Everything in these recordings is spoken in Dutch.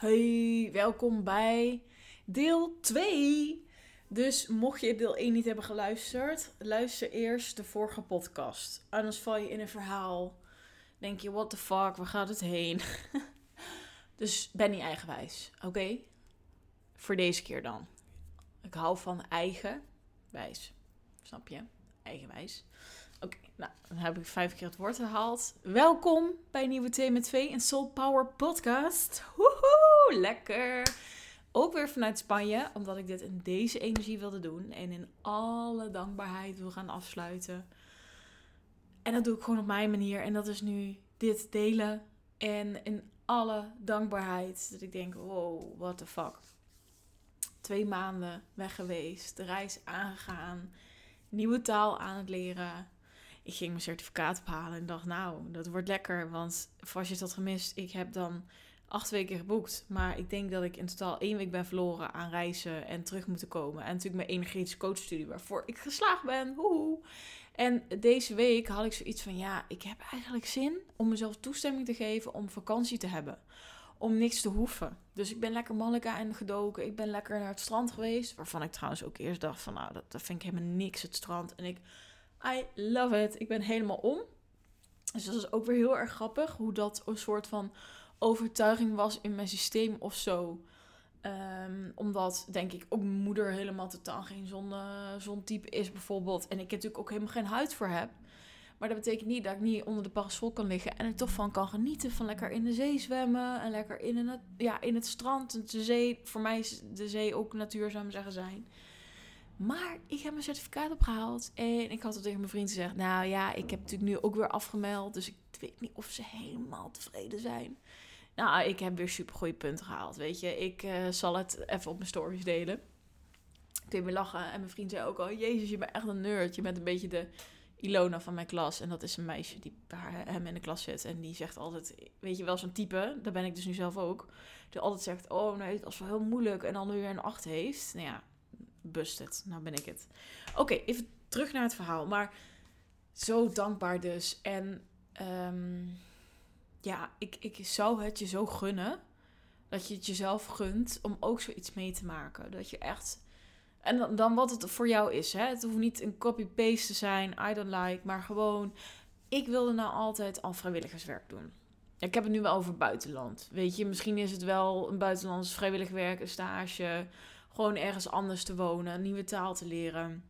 Hey, welkom bij deel 2. Dus mocht je deel 1 niet hebben geluisterd, luister eerst de vorige podcast. Anders val je in een verhaal. Denk je, what the fuck, waar gaat het heen? dus ben niet eigenwijs, oké? Voor deze keer dan. Ik hou van eigenwijs. Snap je? Eigenwijs. Nou, dan heb ik vijf keer het woord herhaald. Welkom bij nieuwe 2 met 2, een Soul Power podcast. Woehoe, lekker. Ook weer vanuit Spanje, omdat ik dit in deze energie wilde doen. En in alle dankbaarheid wil gaan afsluiten. En dat doe ik gewoon op mijn manier. En dat is nu dit delen. En in alle dankbaarheid. Dat ik denk, wow, what the fuck. Twee maanden weg geweest. De reis aangegaan. Nieuwe taal aan het leren ik ging mijn certificaat ophalen en dacht, nou, dat wordt lekker. Want als je had gemist, ik heb dan acht weken geboekt. Maar ik denk dat ik in totaal één week ben verloren aan reizen en terug moeten komen. En natuurlijk mijn energetische coachstudie waarvoor ik geslaagd ben. Woehoe. En deze week had ik zoiets van, ja, ik heb eigenlijk zin om mezelf toestemming te geven om vakantie te hebben. Om niks te hoeven. Dus ik ben lekker Malika en gedoken. Ik ben lekker naar het strand geweest. Waarvan ik trouwens ook eerst dacht van, nou, dat, dat vind ik helemaal niks, het strand. En ik I love it. Ik ben helemaal om. Dus dat is ook weer heel erg grappig. Hoe dat een soort van overtuiging was in mijn systeem of zo. Um, omdat, denk ik, ook mijn moeder helemaal totaal geen zon, zontype is bijvoorbeeld. En ik natuurlijk ook helemaal geen huid voor heb. Maar dat betekent niet dat ik niet onder de parasol kan liggen. En er toch van kan genieten. Van lekker in de zee zwemmen. En lekker in, het, ja, in het strand. De zee, voor mij is de zee ook natuur, zou ik zeggen, zijn. Maar ik heb mijn certificaat opgehaald. En ik had het tegen mijn vriend gezegd. Nou ja, ik heb natuurlijk nu ook weer afgemeld. Dus ik weet niet of ze helemaal tevreden zijn. Nou, ik heb weer super goede punten gehaald. Weet je, ik uh, zal het even op mijn stories delen. Kun je me lachen. En mijn vriend zei ook al: Jezus, je bent echt een nerd. Je bent een beetje de Ilona van mijn klas. En dat is een meisje die bij hem in de klas zit. En die zegt altijd: Weet je wel, zo'n type. Daar ben ik dus nu zelf ook. Die altijd zegt: Oh nee, het was wel heel moeilijk. En dan weer een 8 heeft. Nou ja, busted. Nou ben ik het. Oké, even terug naar het verhaal. Maar zo dankbaar dus. En um, ja, ik, ik zou het je zo gunnen. Dat je het jezelf gunt om ook zoiets mee te maken. Dat je echt. En dan, dan wat het voor jou is. Hè? Het hoeft niet een copy-paste te zijn. I don't like. Maar gewoon. Ik wilde nou altijd al vrijwilligerswerk doen. Ik heb het nu wel over buitenland. Weet je, misschien is het wel een buitenlands vrijwillig werk, een stage gewoon ergens anders te wonen, een nieuwe taal te leren.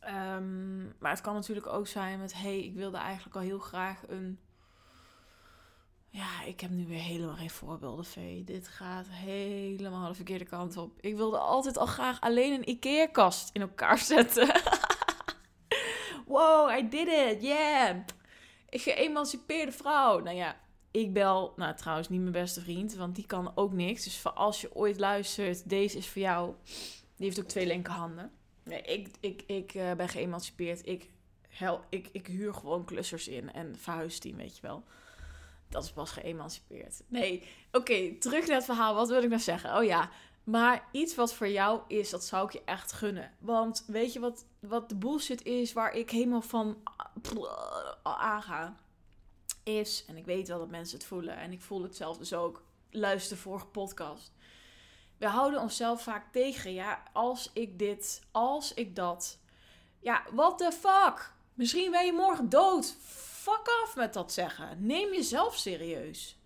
Ehm, maar het kan natuurlijk ook zijn met: hey, ik wilde eigenlijk al heel graag een. Ja, ik heb nu weer helemaal geen voorbeelden, Vee. Dit gaat helemaal de verkeerde kant op. Ik wilde altijd al graag alleen een IKEA-kast in elkaar zetten. wow, I did it, yeah. Ik geëmancipeerde vrouw. Nou ja, ik bel, nou trouwens niet mijn beste vriend, want die kan ook niks. Dus voor als je ooit luistert, deze is voor jou. Die heeft ook twee linkerhanden. Nee, ik, ik, ik uh, ben geëmancipeerd. Ik, hel, ik, ik huur gewoon klussers in en verhuisteam, weet je wel. Dat is pas geëmancipeerd. Nee, oké, terug naar het verhaal. Wat wil ik nou zeggen? Oh ja, maar iets wat voor jou is, dat zou ik je echt gunnen. Want weet je wat, wat de bullshit is waar ik helemaal van aanga? Is, en ik weet wel dat mensen het voelen, en ik voel het zelf dus ook, luister vorige podcast. We houden onszelf vaak tegen, ja, als ik dit, als ik dat. Ja, what the fuck? Misschien ben je morgen dood. Fuck af met dat zeggen. Neem jezelf serieus.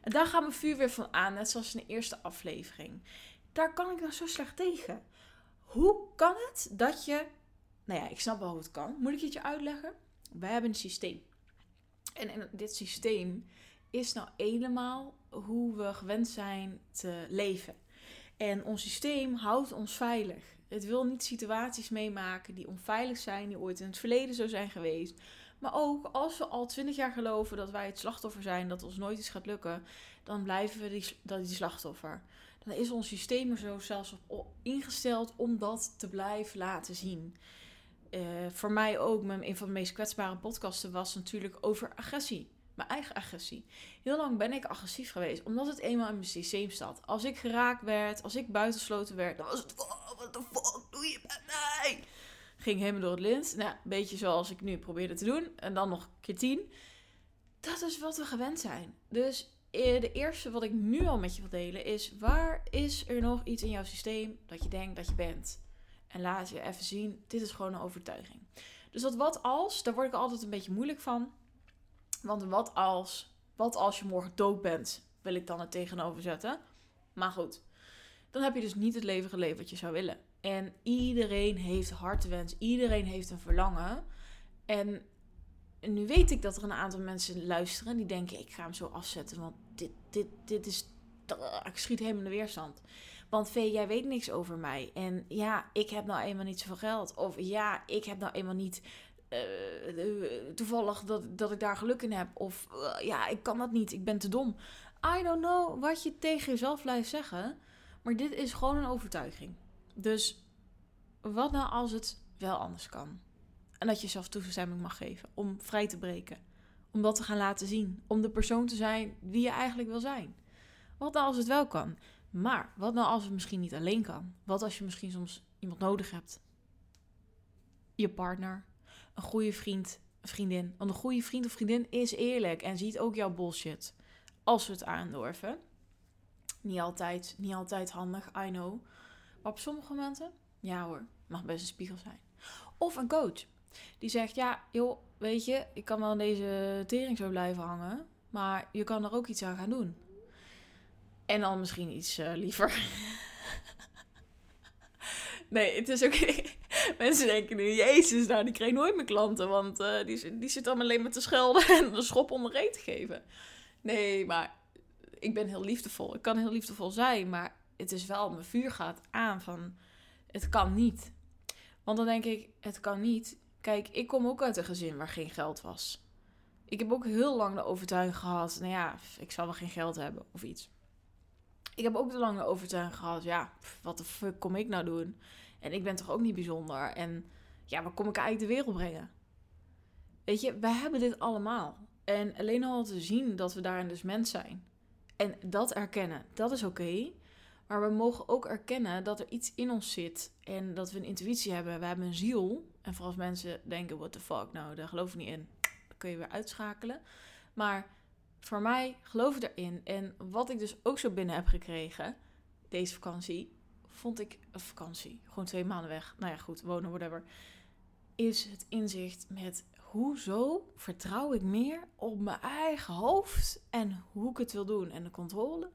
En daar gaat mijn vuur weer van aan, net zoals in de eerste aflevering. Daar kan ik nou zo slecht tegen. Hoe kan het dat je. Nou ja, ik snap wel hoe het kan. Moet ik het je uitleggen? Wij hebben een systeem. En, en dit systeem is nou helemaal hoe we gewend zijn te leven. En ons systeem houdt ons veilig. Het wil niet situaties meemaken die onveilig zijn, die ooit in het verleden zo zijn geweest. Maar ook als we al twintig jaar geloven dat wij het slachtoffer zijn, dat ons nooit iets gaat lukken, dan blijven we die, die slachtoffer. Dan is ons systeem er zo zelfs op ingesteld om dat te blijven laten zien. Uh, voor mij ook, mijn, een van de meest kwetsbare podcasten was natuurlijk over agressie. Mijn eigen agressie. Heel lang ben ik agressief geweest, omdat het eenmaal in mijn systeem zat. Als ik geraakt werd, als ik buitensloten werd, dan was het: oh, what the fuck doe je met mij? Ging helemaal door het lint. Nou, een beetje zoals ik nu probeerde te doen. En dan nog een keer tien. Dat is wat we gewend zijn. Dus eh, de eerste wat ik nu al met je wil delen is: waar is er nog iets in jouw systeem dat je denkt dat je bent? En laat je even zien, dit is gewoon een overtuiging. Dus dat wat als, daar word ik altijd een beetje moeilijk van. Want wat als, wat als je morgen dood bent, wil ik dan het tegenover zetten. Maar goed, dan heb je dus niet het leven geleefd wat je zou willen. En iedereen heeft hartewens, iedereen heeft een verlangen. En nu weet ik dat er een aantal mensen luisteren die denken: ik ga hem zo afzetten, want dit, dit, dit is. Ik schiet helemaal in de weerstand. Want Vee, jij weet niks over mij. En ja, ik heb nou eenmaal niet zoveel geld. Of ja, ik heb nou eenmaal niet uh, toevallig dat, dat ik daar geluk in heb. Of uh, ja, ik kan dat niet. Ik ben te dom. I don't know wat je tegen jezelf blijft zeggen. Maar dit is gewoon een overtuiging. Dus wat nou als het wel anders kan? En dat je zelf toestemming mag geven om vrij te breken. Om dat te gaan laten zien. Om de persoon te zijn wie je eigenlijk wil zijn. Wat nou als het wel kan? Maar wat nou als het misschien niet alleen kan? Wat als je misschien soms iemand nodig hebt? Je partner, een goede vriend, vriendin. Want een goede vriend of vriendin is eerlijk en ziet ook jouw bullshit. Als we het aandurven. Niet altijd, niet altijd handig, I know. Maar op sommige momenten, ja hoor, mag best een spiegel zijn. Of een coach. Die zegt, ja joh, weet je, ik kan wel in deze tering zo blijven hangen. Maar je kan er ook iets aan gaan doen. En dan misschien iets uh, liever. nee, het is ook. Mensen denken nu, Jezus, nou, die kreeg nooit meer klanten. Want uh, die, die zit dan alleen maar te schelden en een schop onder reet te geven. Nee, maar ik ben heel liefdevol. Ik kan heel liefdevol zijn, maar het is wel, mijn vuur gaat aan van, het kan niet. Want dan denk ik, het kan niet. Kijk, ik kom ook uit een gezin waar geen geld was. Ik heb ook heel lang de overtuiging gehad, nou ja, ik zal wel geen geld hebben of iets ik heb ook de lange overtuiging gehad, ja, wat de fuck kom ik nou doen? En ik ben toch ook niet bijzonder? En ja, waar kom ik eigenlijk de wereld brengen? Weet je, wij hebben dit allemaal. En alleen al te zien dat we daarin dus mens zijn. En dat erkennen, dat is oké. Maar we mogen ook erkennen dat er iets in ons zit. En dat we een intuïtie hebben. We hebben een ziel. En vooral als mensen denken, what the fuck, nou, daar geloof ik niet in. Dan kun je weer uitschakelen. Maar voor mij, geloof erin. En wat ik dus ook zo binnen heb gekregen, deze vakantie, vond ik een vakantie. Gewoon twee maanden weg. Nou ja, goed, wonen, whatever. Is het inzicht met hoezo vertrouw ik meer op mijn eigen hoofd en hoe ik het wil doen en de controle.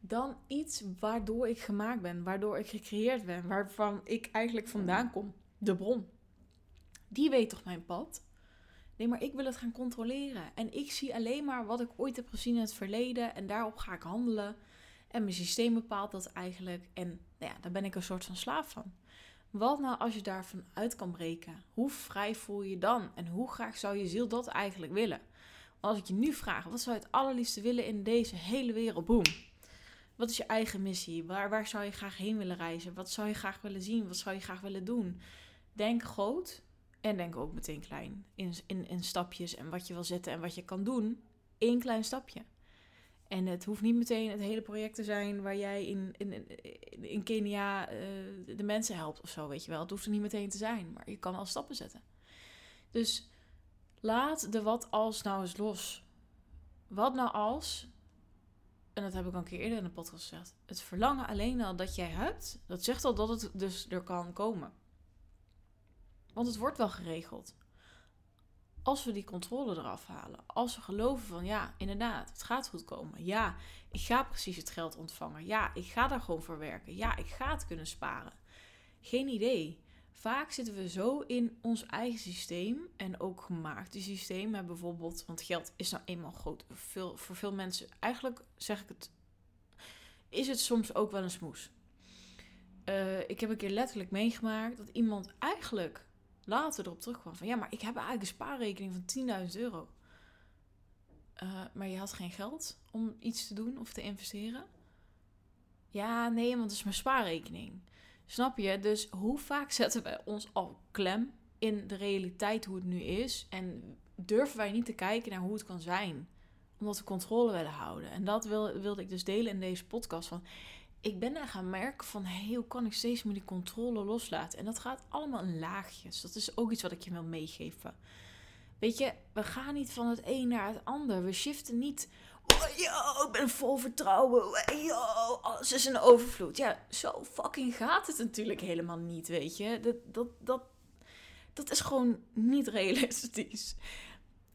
Dan iets waardoor ik gemaakt ben, waardoor ik gecreëerd ben, waarvan ik eigenlijk vandaan kom. De bron. Die weet toch mijn pad? Nee, maar ik wil het gaan controleren. En ik zie alleen maar wat ik ooit heb gezien in het verleden. En daarop ga ik handelen. En mijn systeem bepaalt dat eigenlijk. En nou ja, daar ben ik een soort van slaaf van. Wat nou als je daarvan uit kan breken? Hoe vrij voel je dan? En hoe graag zou je ziel dat eigenlijk willen? Als ik je nu vraag, wat zou je het allerliefste willen in deze hele wereld? Boom. Wat is je eigen missie? Waar, waar zou je graag heen willen reizen? Wat zou je graag willen zien? Wat zou je graag willen doen? Denk groot en denk ook meteen klein. In, in, in stapjes en wat je wil zetten en wat je kan doen. Eén klein stapje. En het hoeft niet meteen het hele project te zijn waar jij in, in, in Kenia uh, de mensen helpt of zo, weet je wel. Het hoeft er niet meteen te zijn, maar je kan al stappen zetten. Dus laat de wat als nou eens los. Wat nou als, en dat heb ik al een keer eerder in de podcast gezegd, het verlangen alleen al dat jij hebt, dat zegt al dat het dus er kan komen. Want het wordt wel geregeld. Als we die controle eraf halen. Als we geloven van ja, inderdaad, het gaat goed komen. Ja, ik ga precies het geld ontvangen. Ja, ik ga daar gewoon voor werken. Ja, ik ga het kunnen sparen. Geen idee. Vaak zitten we zo in ons eigen systeem en ook gemaakte systeem. Bijvoorbeeld, want geld is nou eenmaal groot. Veel, voor veel mensen, eigenlijk zeg ik het, is het soms ook wel een smoes. Uh, ik heb een keer letterlijk meegemaakt dat iemand eigenlijk later erop terugkwam van ja, maar ik heb eigenlijk een spaarrekening van 10.000 euro. Uh, maar je had geen geld om iets te doen of te investeren. Ja, nee, want het is mijn spaarrekening. Snap je? Dus hoe vaak zetten we ons al klem in de realiteit hoe het nu is? En durven wij niet te kijken naar hoe het kan zijn? Omdat we controle willen houden. En dat wil, wilde ik dus delen in deze podcast. Van ik ben er gaan merken van hoe kan ik steeds meer die controle loslaten. En dat gaat allemaal in laagjes. Dat is ook iets wat ik je wil meegeven. Weet je, we gaan niet van het een naar het ander. We shiften niet Yo, ik ben vol vertrouwen. Yo, alles is een overvloed. Ja, zo fucking gaat het natuurlijk helemaal niet, weet je. Dat, dat, dat, dat is gewoon niet realistisch.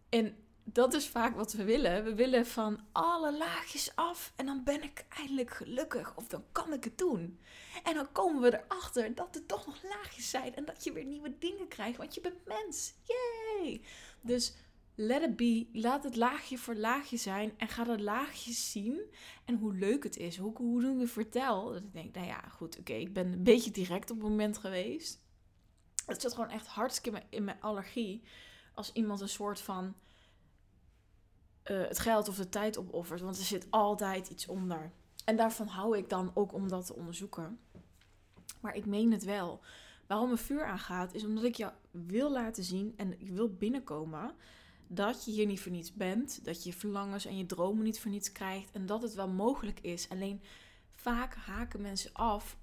En dat is vaak wat we willen. We willen van alle laagjes af en dan ben ik eindelijk gelukkig of dan kan ik het doen. En dan komen we erachter dat er toch nog laagjes zijn en dat je weer nieuwe dingen krijgt, want je bent mens. Yay! Dus let it be, laat het laagje voor laagje zijn en ga de laagjes zien en hoe leuk het is. Hoe, hoe doen we vertel? Dat ik denk, nou ja, goed, oké, ik ben een beetje direct op het moment geweest. Het zit gewoon echt hartstikke in mijn allergie als iemand een soort van uh, het geld of de tijd opoffert. Want er zit altijd iets onder. En daarvan hou ik dan ook om dat te onderzoeken. Maar ik meen het wel. Waarom mijn vuur aangaat, is omdat ik je wil laten zien en ik wil binnenkomen dat je hier niet voor niets bent. Dat je je verlangens en je dromen niet voor niets krijgt. En dat het wel mogelijk is. Alleen vaak haken mensen af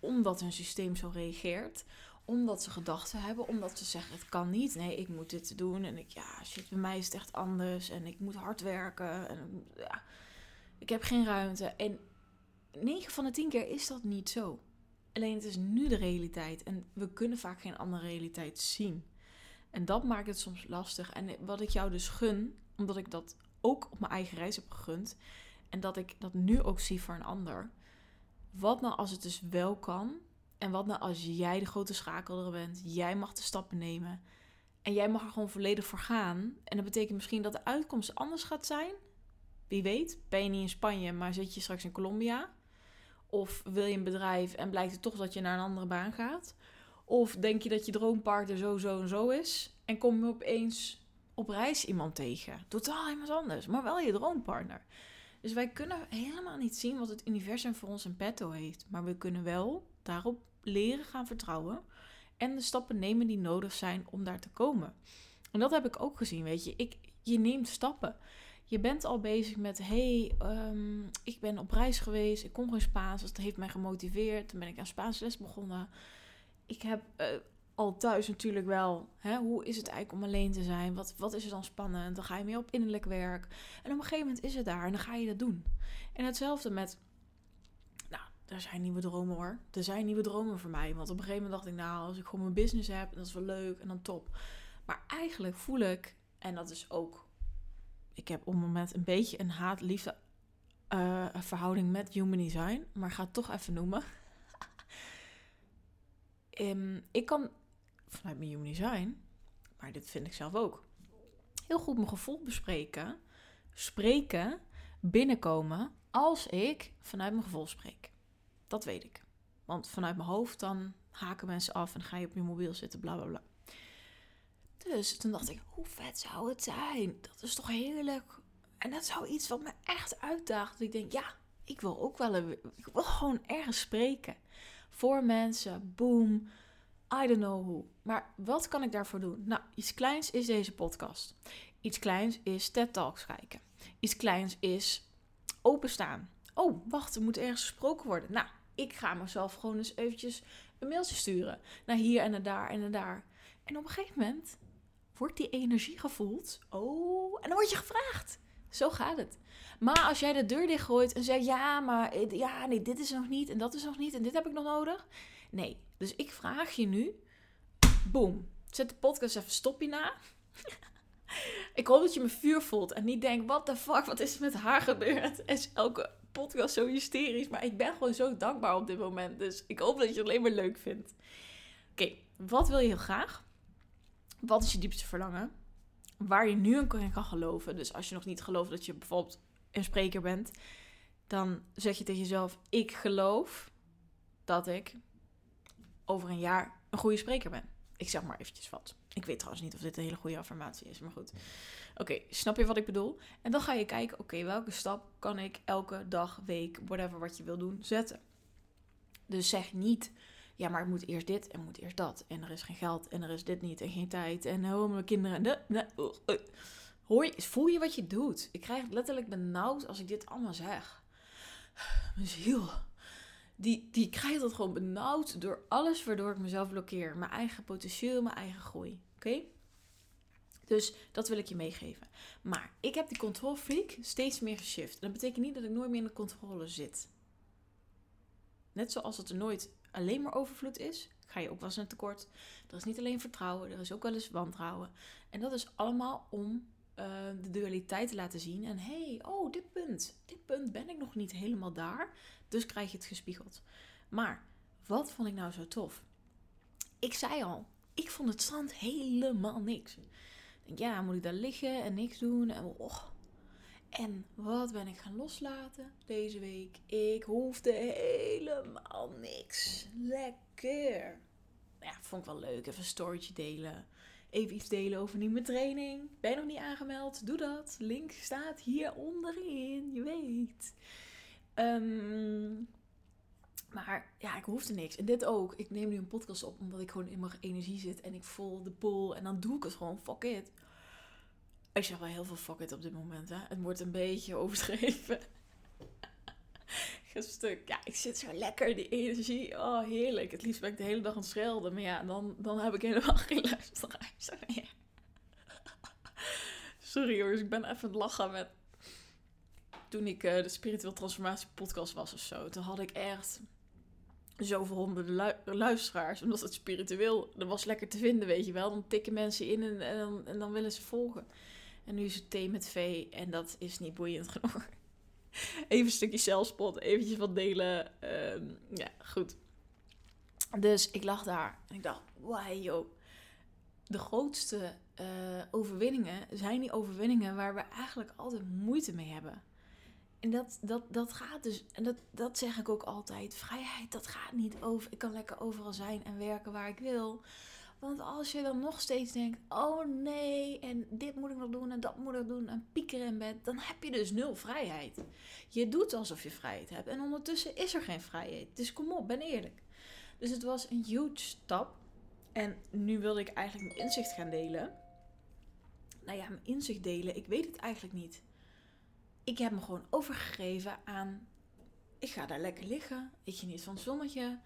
omdat hun systeem zo reageert omdat ze gedachten hebben, omdat ze zeggen het kan niet. Nee, ik moet dit doen. En ik, ja, shit, bij mij is het echt anders. En ik moet hard werken. En ja, ik heb geen ruimte. En 9 van de 10 keer is dat niet zo. Alleen het is nu de realiteit. En we kunnen vaak geen andere realiteit zien. En dat maakt het soms lastig. En wat ik jou dus gun, omdat ik dat ook op mijn eigen reis heb gegund. En dat ik dat nu ook zie voor een ander. Wat nou als het dus wel kan? En wat nou als jij de grote schakelder bent? Jij mag de stappen nemen. En jij mag er gewoon volledig voor gaan. En dat betekent misschien dat de uitkomst anders gaat zijn. Wie weet, ben je niet in Spanje, maar zit je straks in Colombia? Of wil je een bedrijf en blijkt het toch dat je naar een andere baan gaat? Of denk je dat je droompartner zo, zo en zo is? En kom je opeens op reis iemand tegen? Totaal iemand anders, maar wel je droompartner. Dus wij kunnen helemaal niet zien wat het universum voor ons in petto heeft. Maar we kunnen wel daarop leren gaan vertrouwen. En de stappen nemen die nodig zijn om daar te komen. En dat heb ik ook gezien, weet je. Ik, je neemt stappen. Je bent al bezig met, hey, um, ik ben op reis geweest, ik kon geen Spaans, dat heeft mij gemotiveerd. Toen ben ik aan Spaans les begonnen. Ik heb uh, al thuis natuurlijk wel, hè, hoe is het eigenlijk om alleen te zijn? Wat, wat is er dan spannend? Dan ga je meer op innerlijk werk. En op een gegeven moment is het daar en dan ga je dat doen. En hetzelfde met er zijn nieuwe dromen hoor. Er zijn nieuwe dromen voor mij. Want op een gegeven moment dacht ik, nou, als ik gewoon mijn business heb, dat is wel leuk en dan top. Maar eigenlijk voel ik, en dat is ook, ik heb op het moment een beetje een haat-liefde uh, verhouding met human design, maar ga het toch even noemen. um, ik kan vanuit mijn human design, maar dit vind ik zelf ook, heel goed mijn gevoel bespreken, spreken, binnenkomen als ik vanuit mijn gevoel spreek. Dat weet ik. Want vanuit mijn hoofd dan haken mensen af en ga je op je mobiel zitten, bla bla bla. Dus toen dacht ik, hoe vet zou het zijn? Dat is toch heerlijk? En dat zou iets wat me echt uitdaagt. ik denk, ja, ik wil ook wel, ik wil gewoon ergens spreken. Voor mensen, boom, I don't know who. Maar wat kan ik daarvoor doen? Nou, iets kleins is deze podcast. Iets kleins is TED Talks kijken. Iets kleins is openstaan. Oh, wacht, er moet ergens gesproken worden. Nou, ik ga mezelf gewoon eens eventjes een mailtje sturen. Naar hier en naar daar en naar daar. En op een gegeven moment wordt die energie gevoeld. Oh, en dan word je gevraagd. Zo gaat het. Maar als jij de deur dichtgooit en zegt: Ja, maar eh, ja, nee, dit is nog niet en dat is nog niet en dit heb ik nog nodig. Nee, dus ik vraag je nu: boom, zet de podcast even stopje na. ik hoop dat je me vuur voelt en niet denkt: What the fuck, wat is er met haar gebeurd? Is elke podcast zo hysterisch. Maar ik ben gewoon zo dankbaar op dit moment. Dus ik hoop dat je het alleen maar leuk vindt. Oké, wat wil je heel graag? Wat is je diepste verlangen? Waar je nu in kan geloven. Dus als je nog niet gelooft dat je bijvoorbeeld een spreker bent, dan zeg je tegen jezelf: Ik geloof dat ik over een jaar een goede spreker ben. Ik zeg maar eventjes wat. Ik weet trouwens niet of dit een hele goede affirmatie is, maar goed. Oké, snap je wat ik bedoel? En dan ga je kijken, oké, welke stap kan ik elke dag, week, whatever wat je wil doen, zetten. Dus zeg niet, ja, maar ik moet eerst dit en moet eerst dat. En er is geen geld en er is dit niet en geen tijd. En oh, mijn kinderen. Nee, nee, oh, oh. Hoor je, voel je wat je doet? Ik krijg letterlijk benauwd als ik dit allemaal zeg. Mijn ziel. Die, die krijgt dat gewoon benauwd door alles waardoor ik mezelf blokkeer. Mijn eigen potentieel, mijn eigen groei. Oké? Dus dat wil ik je meegeven. Maar ik heb die controlfreak steeds meer geshift. dat betekent niet dat ik nooit meer in de controle zit. Net zoals het er nooit alleen maar overvloed is, ga je ook wel eens een tekort. Er is niet alleen vertrouwen, er is ook wel eens wantrouwen. En dat is allemaal om uh, de dualiteit te laten zien. En hey, oh, dit punt, dit punt ben ik nog niet helemaal daar. Dus krijg je het gespiegeld. Maar wat vond ik nou zo tof? Ik zei al, ik vond het strand helemaal niks. Ja, moet ik daar liggen en niks doen? En, en wat ben ik gaan loslaten deze week? Ik hoefde helemaal niks. Lekker. Ja, vond ik wel leuk. Even een storytje delen. Even iets delen over nieuwe training. Ben je nog niet aangemeld? Doe dat. Link staat hier onderin. Je weet. Um, maar ja, ik hoefde niks. En dit ook. Ik neem nu een podcast op omdat ik gewoon in mijn energie zit. En ik voel de pool. En dan doe ik het gewoon. Fuck it. Ik zeg wel heel veel fuck it op dit moment. Hè. Het wordt een beetje overdreven. Stuk. Ja, ik zit zo lekker die energie. Oh, heerlijk. Het liefst ben ik de hele dag aan het schelden. Maar ja, dan, dan heb ik helemaal geen luisteraars. Sorry hoor, ik ben even aan het lachen met... Toen ik uh, de Spiritueel Transformatie podcast was of zo. Toen had ik echt zoveel honderden luisteraars. Omdat het spiritueel, dat was lekker te vinden, weet je wel. Dan tikken mensen in en, en, dan, en dan willen ze volgen. En nu is het thee met V en dat is niet boeiend genoeg. Even een stukje zelfspot, eventjes wat delen. Ehm, ja, goed. Dus ik lag daar en ik dacht, wow, joh. De grootste uh, overwinningen zijn die overwinningen waar we eigenlijk altijd moeite mee hebben. En dat, dat, dat gaat dus, en dat, dat zeg ik ook altijd, vrijheid, dat gaat niet over, ik kan lekker overal zijn en werken waar ik wil. Want als je dan nog steeds denkt, oh nee, en dit moet ik nog doen en dat moet ik doen en piekeren in bed, dan heb je dus nul vrijheid. Je doet alsof je vrijheid hebt en ondertussen is er geen vrijheid. Dus kom op, ben eerlijk. Dus het was een huge stap. En nu wilde ik eigenlijk mijn inzicht gaan delen. Nou ja, mijn inzicht delen, ik weet het eigenlijk niet ik heb me gewoon overgegeven aan. Ik ga daar lekker liggen. Ik geniet van het zonnetje.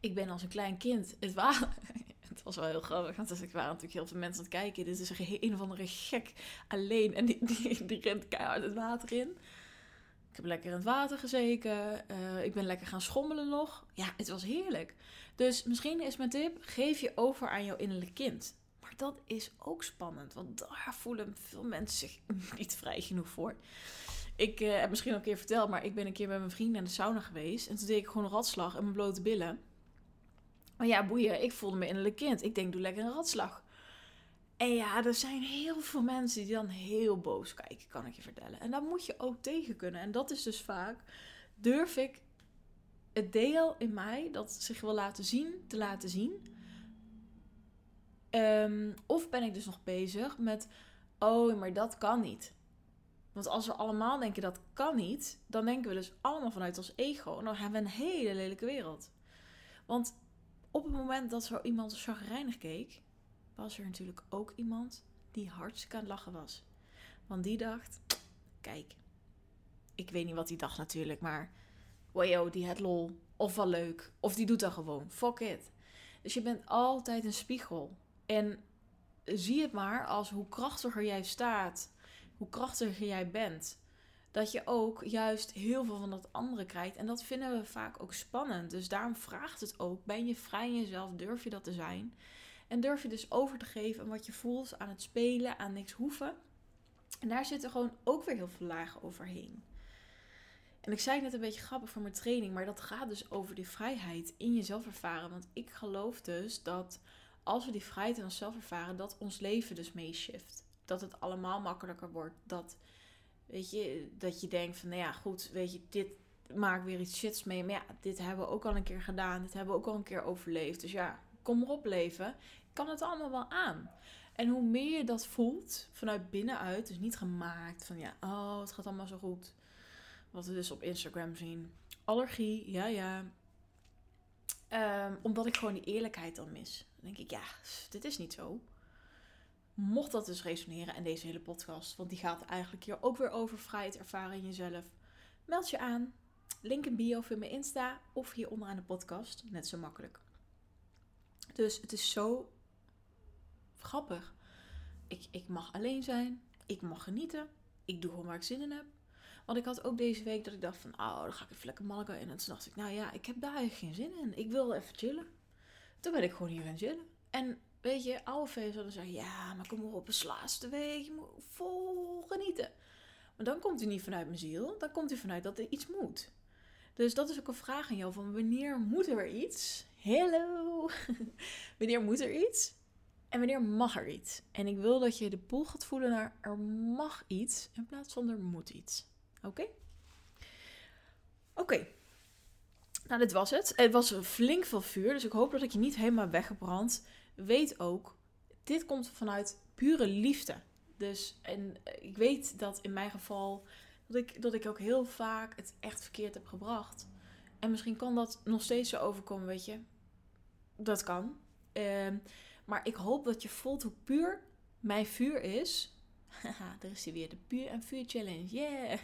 Ik ben als een klein kind. Het, water, het was wel heel grappig, want er waren natuurlijk heel veel mensen aan het kijken. Dit is een, of andere gek alleen en die, die, die rent keihard het water in. Ik heb lekker in het water gezeken. Uh, ik ben lekker gaan schommelen nog. Ja, het was heerlijk. Dus misschien is mijn tip: geef je over aan jouw innerlijk kind. Maar dat is ook spannend, want daar voelen veel mensen zich niet vrij genoeg voor. Ik uh, heb misschien al een keer verteld, maar ik ben een keer met mijn vrienden naar de sauna geweest. En toen deed ik gewoon een ratslag in mijn blote billen. Maar ja, boeien, ik voelde me innerlijk kind. Ik denk, doe lekker een ratslag. En ja, er zijn heel veel mensen die dan heel boos kijken, kan ik je vertellen. En daar moet je ook tegen kunnen. En dat is dus vaak, durf ik het deel in mij dat zich wil laten zien, te laten zien. Um, of ben ik dus nog bezig met, oh, maar dat kan niet. Want als we allemaal denken dat kan niet, dan denken we dus allemaal vanuit ons ego. En dan hebben we een hele lelijke wereld. Want op het moment dat zo iemand chagrijnig keek, was er natuurlijk ook iemand die hartstikke aan het lachen was. Want die dacht, kijk, ik weet niet wat die dacht natuurlijk, maar wow, die het lol. Of wel leuk. Of die doet dat gewoon. Fuck it. Dus je bent altijd een spiegel. En zie het maar als hoe krachtiger jij staat hoe krachtiger jij bent, dat je ook juist heel veel van dat andere krijgt. En dat vinden we vaak ook spannend. Dus daarom vraagt het ook: ben je vrij in jezelf? Durf je dat te zijn? En durf je dus over te geven aan wat je voelt, aan het spelen, aan niks hoeven. En daar zitten gewoon ook weer heel veel lagen overheen. En ik zei net een beetje grappig voor mijn training, maar dat gaat dus over die vrijheid in jezelf ervaren. Want ik geloof dus dat als we die vrijheid in onszelf ervaren, dat ons leven dus meeshift dat het allemaal makkelijker wordt. Dat, weet je, dat je denkt van, nou ja, goed, weet je, dit maakt weer iets shits mee. Maar ja, dit hebben we ook al een keer gedaan. Dit hebben we ook al een keer overleefd. Dus ja, kom erop leven. Ik kan het allemaal wel aan. En hoe meer je dat voelt, vanuit binnenuit, dus niet gemaakt van ja, oh, het gaat allemaal zo goed. Wat we dus op Instagram zien. Allergie, ja, ja. Ehm, omdat ik gewoon die eerlijkheid dan mis. Dan denk ik, ja, dit is niet zo. Mocht dat dus resoneren en deze hele podcast, want die gaat eigenlijk hier ook weer over vrijheid ervaren in jezelf, meld je aan. Link in bio via mijn Insta of hier onderaan de podcast. Net zo makkelijk. Dus het is zo grappig Ik, ik mag alleen zijn. Ik mag genieten. Ik doe gewoon waar ik zin in heb. Want ik had ook deze week dat ik dacht van, oh, dan ga ik even lekker Malaga in. En toen dacht ik, nou ja, ik heb daar eigenlijk geen zin in. Ik wil even chillen. Toen ben ik gewoon hier gaan chillen. En weet je, oude dan zeggen, ja, maar kom op, het is laatste week. Je moet vol genieten. Maar dan komt hij niet vanuit mijn ziel. Dan komt hij vanuit dat er iets moet. Dus dat is ook een vraag aan jou van wanneer moet er iets? Hallo! wanneer moet er iets? En wanneer mag er iets? En ik wil dat je de pool gaat voelen naar er mag iets in plaats van er moet iets. Oké? Oké. Nou, dit was het. Het was flink veel vuur, dus ik hoop dat ik je niet helemaal weggebrand. Weet ook, dit komt vanuit pure liefde. Dus, en ik weet dat in mijn geval, dat ik, dat ik ook heel vaak het echt verkeerd heb gebracht. En misschien kan dat nog steeds zo overkomen, weet je. Dat kan. Uh, maar ik hoop dat je voelt hoe puur mijn vuur is. Haha, daar is hij weer. De puur en vuur challenge. Yeah!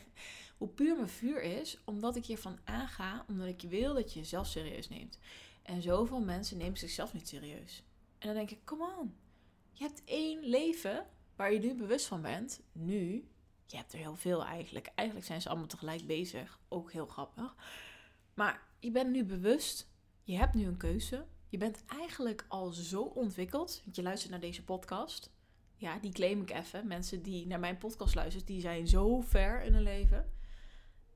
Hoe puur mijn vuur is, omdat ik hiervan aanga, omdat ik wil dat je jezelf serieus neemt. En zoveel mensen nemen zichzelf niet serieus. En dan denk ik, come on. Je hebt één leven waar je nu bewust van bent. Nu, je hebt er heel veel eigenlijk. Eigenlijk zijn ze allemaal tegelijk bezig. Ook heel grappig. Maar je bent nu bewust. Je hebt nu een keuze. Je bent eigenlijk al zo ontwikkeld. Want je luistert naar deze podcast. Ja, die claim ik even. Mensen die naar mijn podcast luisteren, die zijn zo ver in hun leven.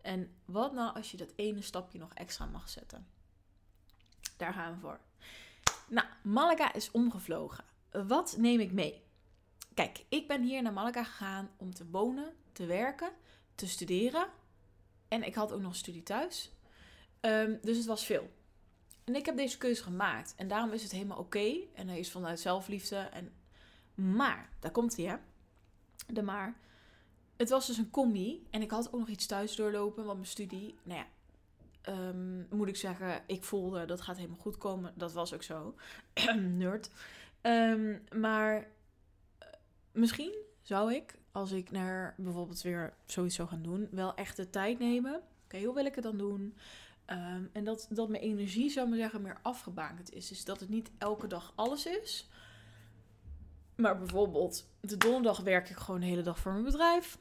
En wat nou als je dat ene stapje nog extra mag zetten? Daar gaan we voor. Nou, Malaga is omgevlogen. Wat neem ik mee? Kijk, ik ben hier naar Malaga gegaan om te wonen, te werken, te studeren. En ik had ook nog studie thuis. Ehm, dus het was veel. En ik heb deze keuze gemaakt. En daarom is het helemaal oké. En hij is vanuit zelfliefde. En... Maar, daar komt hij hè. De maar. Het was dus een combi. En ik had ook nog iets thuis doorlopen. Want mijn studie, nou ja, um, moet ik zeggen, ik voelde dat gaat helemaal goed komen. Dat was ook zo. Nerd. Um, maar uh, misschien zou ik, als ik naar bijvoorbeeld weer zoiets zou gaan doen, wel echt de tijd nemen. Oké, hoe wil ik het dan doen? Um, en dat, dat mijn energie, zou maar zeggen, meer afgebakend is. Dus dat het niet elke dag alles is. Maar bijvoorbeeld, de donderdag werk ik gewoon de hele dag voor mijn bedrijf.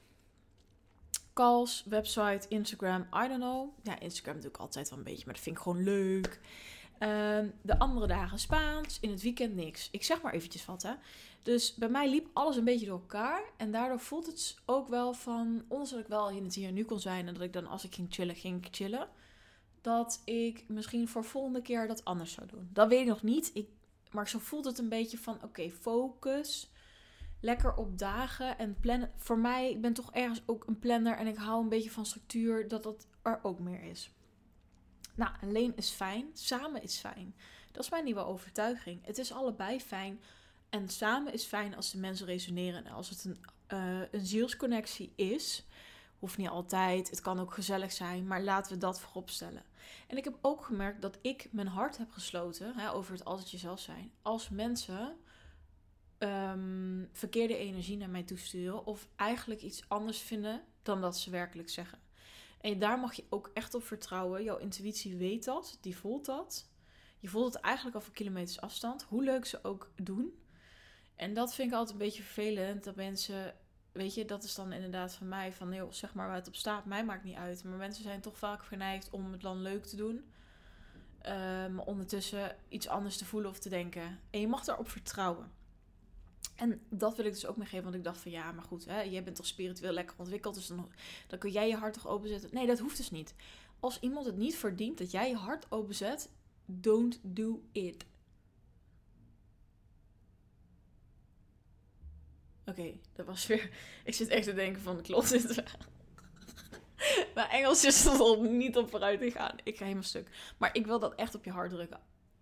Calls, website, Instagram, I don't know. Ja, Instagram doe ik altijd wel een beetje, maar dat vind ik gewoon leuk. Um, de andere dagen Spaans, in het weekend niks. Ik zeg maar eventjes wat, hè. Dus bij mij liep alles een beetje door elkaar. En daardoor voelt het ook wel van... Ondanks dat ik wel in het hier nu kon zijn... en dat ik dan als ik ging chillen, ging ik chillen dat ik misschien voor volgende keer dat anders zou doen. Dat weet ik nog niet. Ik, maar zo voelt het een beetje van: oké, focus. Lekker op dagen en plannen. Voor mij, ik ben toch ergens ook een planner en ik hou een beetje van structuur, dat dat er ook meer is. Nou, alleen is fijn, samen is fijn. Dat is mijn nieuwe overtuiging. Het is allebei fijn. En samen is fijn als de mensen resoneren en als het een, uh, een zielsconnectie is. Hoeft niet altijd, het kan ook gezellig zijn, maar laten we dat voorop stellen. En ik heb ook gemerkt dat ik mijn hart heb gesloten hè, over het altijd jezelf zijn. Als mensen um, verkeerde energie naar mij toesturen of eigenlijk iets anders vinden dan dat ze werkelijk zeggen. En daar mag je ook echt op vertrouwen. Jouw intuïtie weet dat, die voelt dat. Je voelt het eigenlijk al van kilometers afstand, hoe leuk ze ook doen. En dat vind ik altijd een beetje vervelend, dat mensen weet je, dat is dan inderdaad van mij van, joh, zeg maar waar het op staat, mij maakt niet uit. Maar mensen zijn toch vaak geneigd om het dan leuk te doen. maar ehm, ondertussen iets anders te voelen of te denken. En je mag daarop vertrouwen. En dat wil ik dus ook meegeven, want ik dacht van ja, maar goed, hè, jij bent toch spiritueel lekker ontwikkeld, dus dan, dan kun jij je hart toch openzetten. Nee, dat hoeft dus niet. Als iemand het niet verdient dat jij je hart openzet, don't do it. Oké, dat was weer. Ik zit echt te denken van klopt dit Mijn Engels is er niet op vooruit te gaan. Ik ga helemaal stuk. Maar ik wil dat echt op je hart drukken.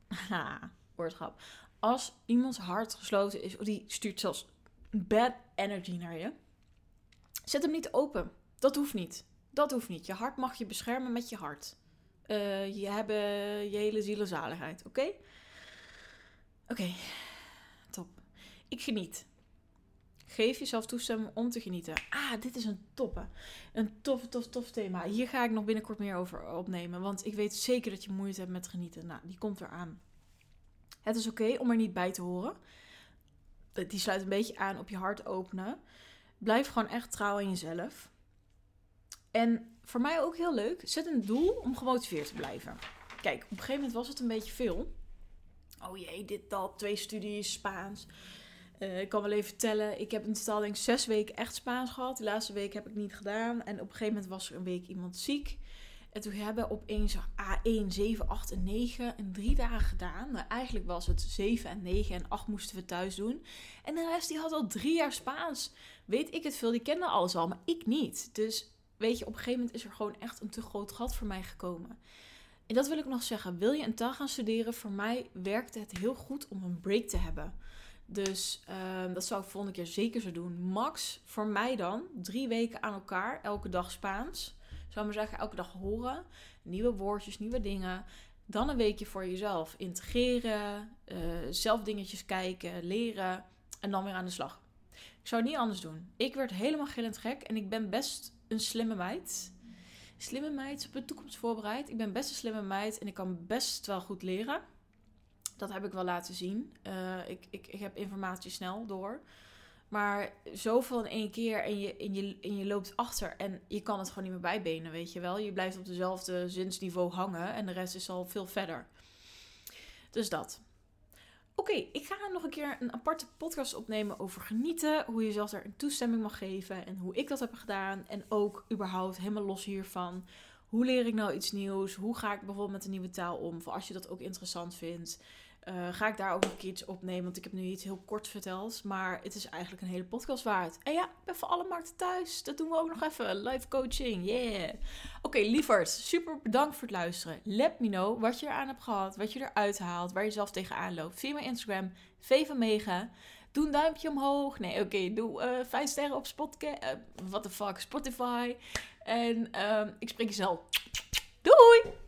Ha, woordgrap. Als iemands hart gesloten is, of die stuurt zelfs bad energy naar je. Zet hem niet open. Dat hoeft niet. Dat hoeft niet. Je hart mag je beschermen met je hart. Uh, je hebben je hele zielenzaligheid, oké? Oké, top. Ik geniet. Geef jezelf toestemming om te genieten. Ah, dit is een toppe. Een tof, tof, tof thema. Hier ga ik nog binnenkort meer over opnemen. Want ik weet zeker dat je moeite hebt met genieten. Nou, die komt eraan. Het is oké om er niet bij te horen. die sluit een beetje aan op je hart openen. Blijf gewoon echt trouw aan jezelf. En voor mij ook heel leuk, zet een doel om gemotiveerd te blijven. Kijk, op een gegeven moment was het een beetje veel. Oh jee, dit, dat, twee studies, Spaans. Uh, ik kan wel even vertellen, ik heb in totaal denk ik zes weken echt Spaans gehad. De laatste week heb ik niet gedaan. En op een gegeven moment was er een week iemand ziek. En toen hebben we opeens A1, 7, 8 en 9 in drie dagen gedaan. Maar eigenlijk was het 7 en 9 en 8 moesten we thuis doen. En de rest die had al drie jaar Spaans. Weet ik het veel, die kende alles al, maar ik niet. Dus weet je, op een gegeven moment is er gewoon echt een te groot gat voor mij gekomen. En dat wil ik nog zeggen. Wil je een taal gaan studeren? Voor mij werkt het heel goed om een break te hebben. Dus uh, dat zou ik volgende keer zeker zo doen. Max, voor mij dan, drie weken aan elkaar, elke dag Spaans. Zou maar zeggen, elke dag horen. Nieuwe woordjes, nieuwe dingen. Dan een weekje voor jezelf integreren. Uh, zelf dingetjes kijken, leren. En dan weer aan de slag. Ik zou het niet anders doen. Ik werd helemaal gillend gek. En ik ben best een slimme meid. Slimme meid, op de toekomst voorbereid. Ik ben best een slimme meid en ik kan best wel goed leren. Dat heb ik wel laten zien. Uh, ik, ik, ik heb informatie snel door. Maar zoveel in één keer en je, en, je, en je loopt achter en je kan het gewoon niet meer bijbenen, weet je wel. Je blijft op dezelfde zinsniveau hangen en de rest is al veel verder. Dus dat. Oké, ik ga nog een keer een aparte podcast opnemen over genieten. Hoe je zelf daar een toestemming mag geven. En hoe ik dat heb gedaan. En ook überhaupt helemaal los hiervan. Hoe leer ik nou iets nieuws? Hoe ga ik bijvoorbeeld met een nieuwe taal om? Voor als je dat ook interessant vindt. Uh, ga ik daar ook een keer iets opnemen. Want ik heb nu iets heel kort verteld. Maar het is eigenlijk een hele podcast waard. En ja, ik ben voor alle markten thuis. Dat doen we ook nog even. Live coaching. Yeah. Oké, okay. Super bedankt voor het luisteren. Let me know wat je eraan hebt gehad. Wat je eruit haalt. Waar je zelf tegenaan loopt. Via mijn Instagram. V Mega. Doe een duimpje omhoog. Nee, oké. Doe uh, vijf sterren op Spotify. Uh, what the fuck. Spotify. En uh, ik spreek je zelf. Doei!